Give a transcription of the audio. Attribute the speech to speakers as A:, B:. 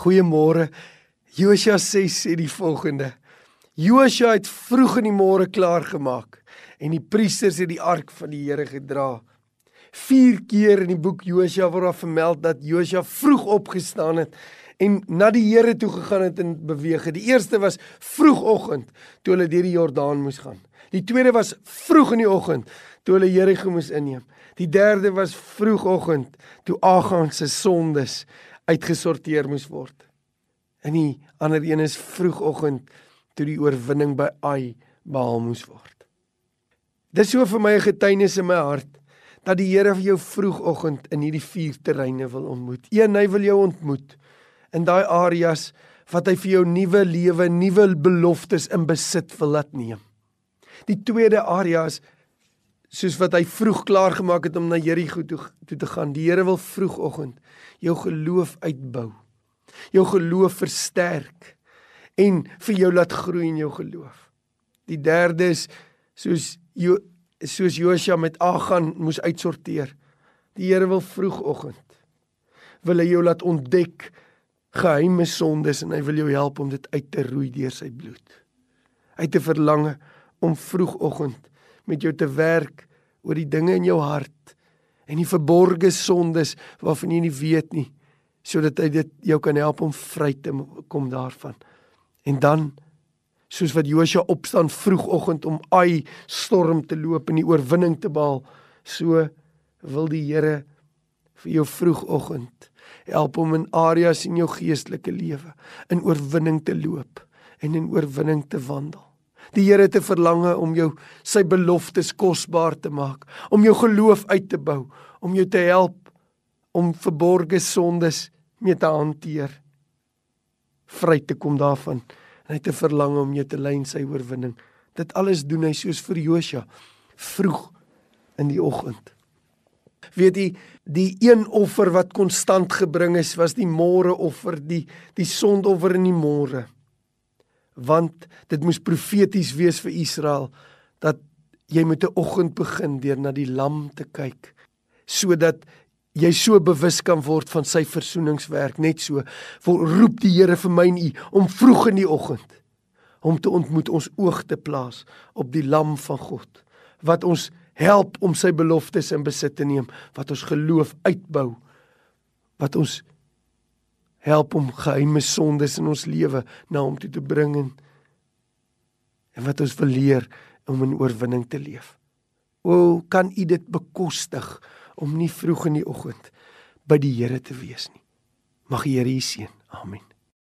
A: Goeiemôre. Josua 6 sê die volgende: Josua het vroeg in die môre klaar gemaak en die priesters het die ark van die Here gedra. Vier keer in die boek Josua word daar vermeld dat Josua vroeg opgestaan het en na die Here toe gegaan het en beweeg het. Die eerste was vroegoggend toe hulle deur die Jordaan moes gaan. Die tweede was vroeg in die oggend toe hulle Jerigo moes inneem. Die derde was vroegoggend toe Agan se sondes uitgesorteer moes word. En die ander een is vroegoggend toe die oorwinning by Ai behaal moes word. Dis so vir my 'n getuienis in my hart dat die Here vir jou vroegoggend in hierdie vier terreine wil ontmoet. Een, hy wil jou ontmoet in daai areas wat hy vir jou nuwe lewe, nuwe beloftes in besit wil laat neem. Die tweede area is soos wat hy vroeg klaar gemaak het om na Jerigo toe toe te gaan. Die Here wil vroegoggend jou geloof uitbou. Jou geloof versterk en vir jou laat groei in jou geloof. Die derde is soos jo, soos Josua met Agan moes uitsorteer. Die Here wil vroegoggend wil hy jou laat ontdek geheime sondes en hy wil jou help om dit uit te roei deur sy bloed. Hy het 'n verlange om vroegoggend met jou te werk oor die dinge in jou hart en die verborgde sondes waarvan jy nie weet nie sodat hy dit jou kan help om vry te kom daarvan. En dan soos wat Josua opstaan vroegoggend om Ai storm te loop en die oorwinning te behaal, so wil die Here vir jou vroegoggend help om in areas in jou geestelike lewe in oorwinning te loop en in oorwinning te wandel. Die Here 'n verlange om jou sy beloftes kosbaar te maak, om jou geloof uit te bou, om jou te help om verborgde sondes mee te hanteer, vry te kom daarvan. En hy het 'n verlange om jou te lei in sy oorwinning. Dit alles doen hy soos vir Josua vroeg in die oggend. Weet jy, die een offer wat konstant gebring is, was die môre offer, die die sondoffer in die môre want dit moes profeties wees vir Israel dat jy moet 'n oggend begin deur na die lam te kyk sodat jy so bewus kan word van sy versoeningswerk. Net so roep die Here vir my en u om vroeg in die oggend om te ontmoet ons oog te plaas op die lam van God wat ons help om sy beloftes in besit te neem wat ons geloof uitbou wat ons help om geheime sondes in ons lewe na hom toe te bring en, en wat ons wil leer om in oorwinning te leef. O, kan u dit bekostig om nie vroeg in die oggend by die Here te wees nie. Mag die Here u seën. Amen.